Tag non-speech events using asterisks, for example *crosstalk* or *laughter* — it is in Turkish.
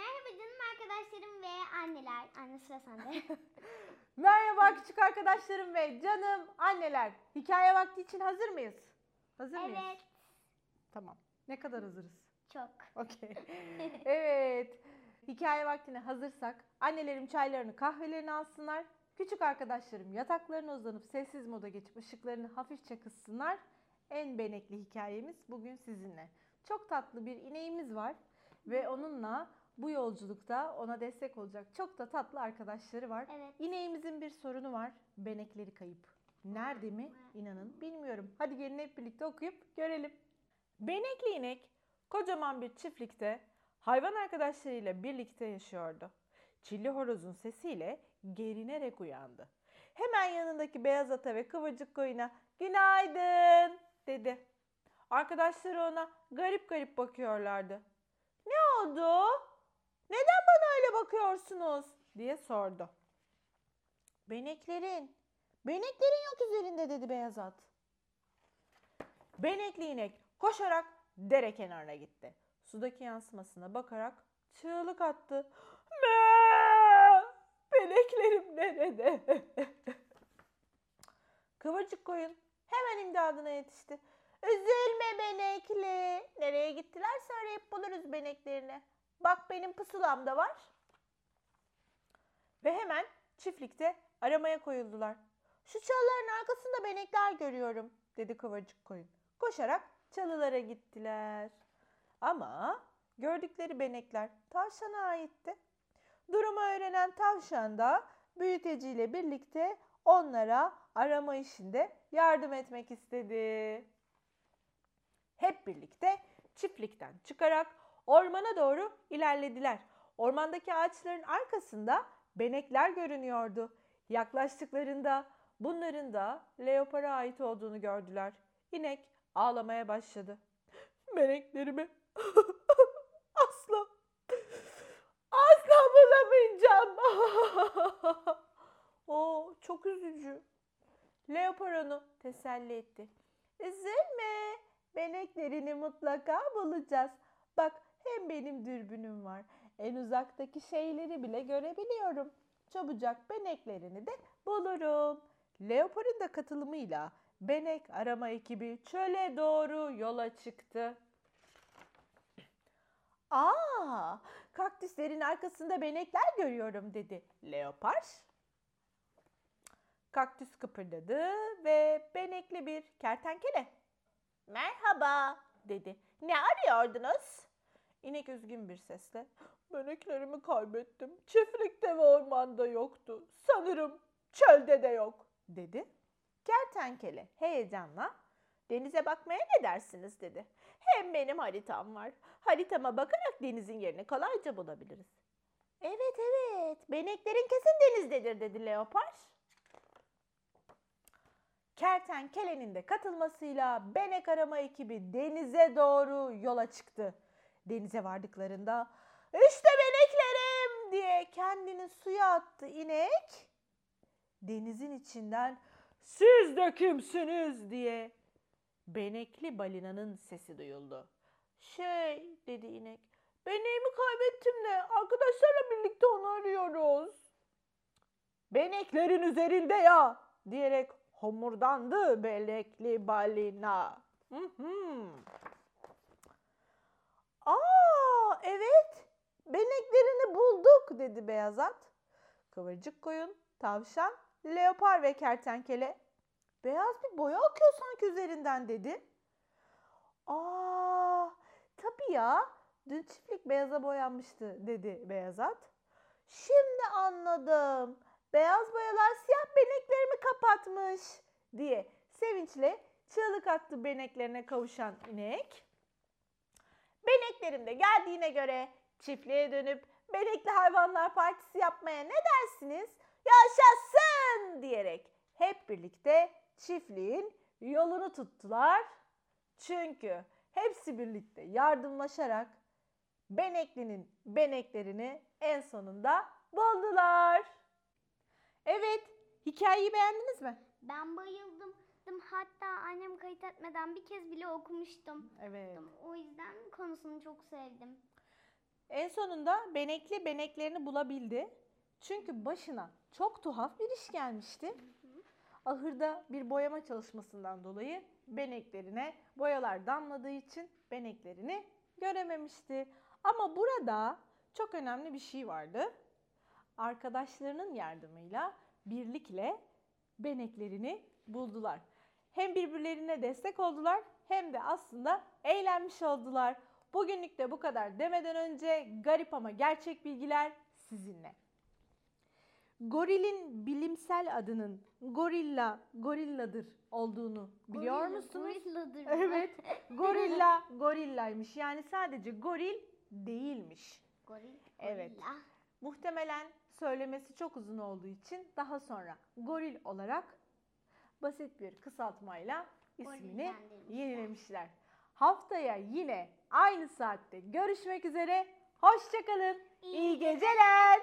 Merhaba canım arkadaşlarım ve anneler. Anne sıra sende. *laughs* Merhaba küçük arkadaşlarım ve canım anneler. Hikaye vakti için hazır mıyız? Hazır mıyız? evet. Tamam. Ne kadar hazırız? Çok. Okey. *laughs* evet. Hikaye vaktine hazırsak annelerim çaylarını kahvelerini alsınlar. Küçük arkadaşlarım yataklarına uzanıp sessiz moda geçip ışıklarını hafifçe kıssınlar. En benekli hikayemiz bugün sizinle. Çok tatlı bir ineğimiz var ve onunla bu yolculukta ona destek olacak çok da tatlı arkadaşları var. Evet. İneğimizin bir sorunu var. Benekleri kayıp. Nerede mi? İnanın bilmiyorum. Hadi gelin hep birlikte okuyup görelim. Benekli inek kocaman bir çiftlikte hayvan arkadaşlarıyla birlikte yaşıyordu. Çilli horozun sesiyle gerinerek uyandı. Hemen yanındaki beyaz ata ve kıvırcık koyuna günaydın dedi. Arkadaşları ona garip garip bakıyorlardı. Ne oldu? Neden bana öyle bakıyorsunuz? diye sordu. Beneklerin, beneklerin yok üzerinde dedi beyaz at. Benekli inek koşarak dere kenarına gitti. Sudaki yansımasına bakarak çığlık attı. Mee! Beneklerim nerede? *laughs* Kıvırcık koyun hemen imdadına yetişti. Üzülme benekli. Nereye gittilerse arayıp buluruz beneklerini. Bak benim pusulam da var. Ve hemen çiftlikte aramaya koyuldular. Şu çalıların arkasında benekler görüyorum dedi kıvırcık koyun. Koşarak çalılara gittiler. Ama gördükleri benekler tavşana aitti. Durumu öğrenen tavşan da büyüteciyle birlikte onlara arama işinde yardım etmek istedi. Hep birlikte çiftlikten çıkarak ormana doğru ilerlediler. Ormandaki ağaçların arkasında benekler görünüyordu. Yaklaştıklarında bunların da leopara ait olduğunu gördüler. İnek ağlamaya başladı. Beneklerimi *laughs* asla asla bulamayacağım. *laughs* o çok üzücü. Leopar onu teselli etti. Üzülme. Beneklerini mutlaka bulacağız. Bak hem benim dürbünüm var. En uzaktaki şeyleri bile görebiliyorum. Çabucak beneklerini de bulurum. Leopar'ın da katılımıyla benek arama ekibi çöle doğru yola çıktı. Aa, kaktüslerin arkasında benekler görüyorum dedi Leopar. Kaktüs kıpırdadı ve benekli bir kertenkele. Merhaba dedi. Ne arıyordunuz? İnek üzgün bir sesle. Beneklerimi kaybettim. Çiftlikte ve ormanda yoktu. Sanırım çölde de yok dedi. Kertenkele heyecanla denize bakmaya ne dersiniz dedi. Hem benim haritam var. Haritama bakarak denizin yerini kolayca bulabiliriz. Evet evet beneklerin kesin denizdedir dedi leopar. Kertenkelenin de katılmasıyla benek arama ekibi denize doğru yola çıktı. Denize vardıklarında işte beneklerim diye kendini suya attı inek. Denizin içinden siz de kimsiniz diye benekli balinanın sesi duyuldu. Şey dedi inek beneğimi kaybettim de arkadaşlarla birlikte onu arıyoruz. Beneklerin üzerinde ya diyerek homurdandı benekli balina. Hı hı. Aa evet beneklerini dedi beyaz at. Kıvırcık koyun, tavşan, leopar ve kertenkele. Beyaz bir boya akıyor sanki üzerinden dedi. Aa tabii ya dün çiftlik beyaza boyanmıştı dedi beyaz at. Şimdi anladım. Beyaz boyalar siyah beneklerimi kapatmış diye sevinçle çığlık attı beneklerine kavuşan inek. Beneklerim de geldiğine göre çiftliğe dönüp benekli hayvanlar partisi yapmaya ne dersiniz? Yaşasın diyerek hep birlikte çiftliğin yolunu tuttular. Çünkü hepsi birlikte yardımlaşarak Benekli'nin beneklerini en sonunda buldular. Evet, hikayeyi beğendiniz mi? Ben bayıldım. Hatta annem kayıt etmeden bir kez bile okumuştum. Evet. O yüzden konusunu çok sevdim. En sonunda benekli beneklerini bulabildi. Çünkü başına çok tuhaf bir iş gelmişti. Ahırda bir boyama çalışmasından dolayı beneklerine boyalar damladığı için beneklerini görememişti. Ama burada çok önemli bir şey vardı. Arkadaşlarının yardımıyla birlikle beneklerini buldular. Hem birbirlerine destek oldular hem de aslında eğlenmiş oldular. Bugünlük de bu kadar demeden önce garip ama gerçek bilgiler sizinle. Gorilin bilimsel adının gorilla, gorilladır olduğunu biliyor Gorilla, musunuz? Gorilladır. *laughs* Evet. Gorilla, gorillaymış. Yani sadece goril değilmiş. Goril. Evet. gorilla. Muhtemelen söylemesi çok uzun olduğu için daha sonra goril olarak basit bir kısaltmayla ismini yenilemişler. Haftaya yine aynı saatte görüşmek üzere. Hoşçakalın. İyi İyi geceler.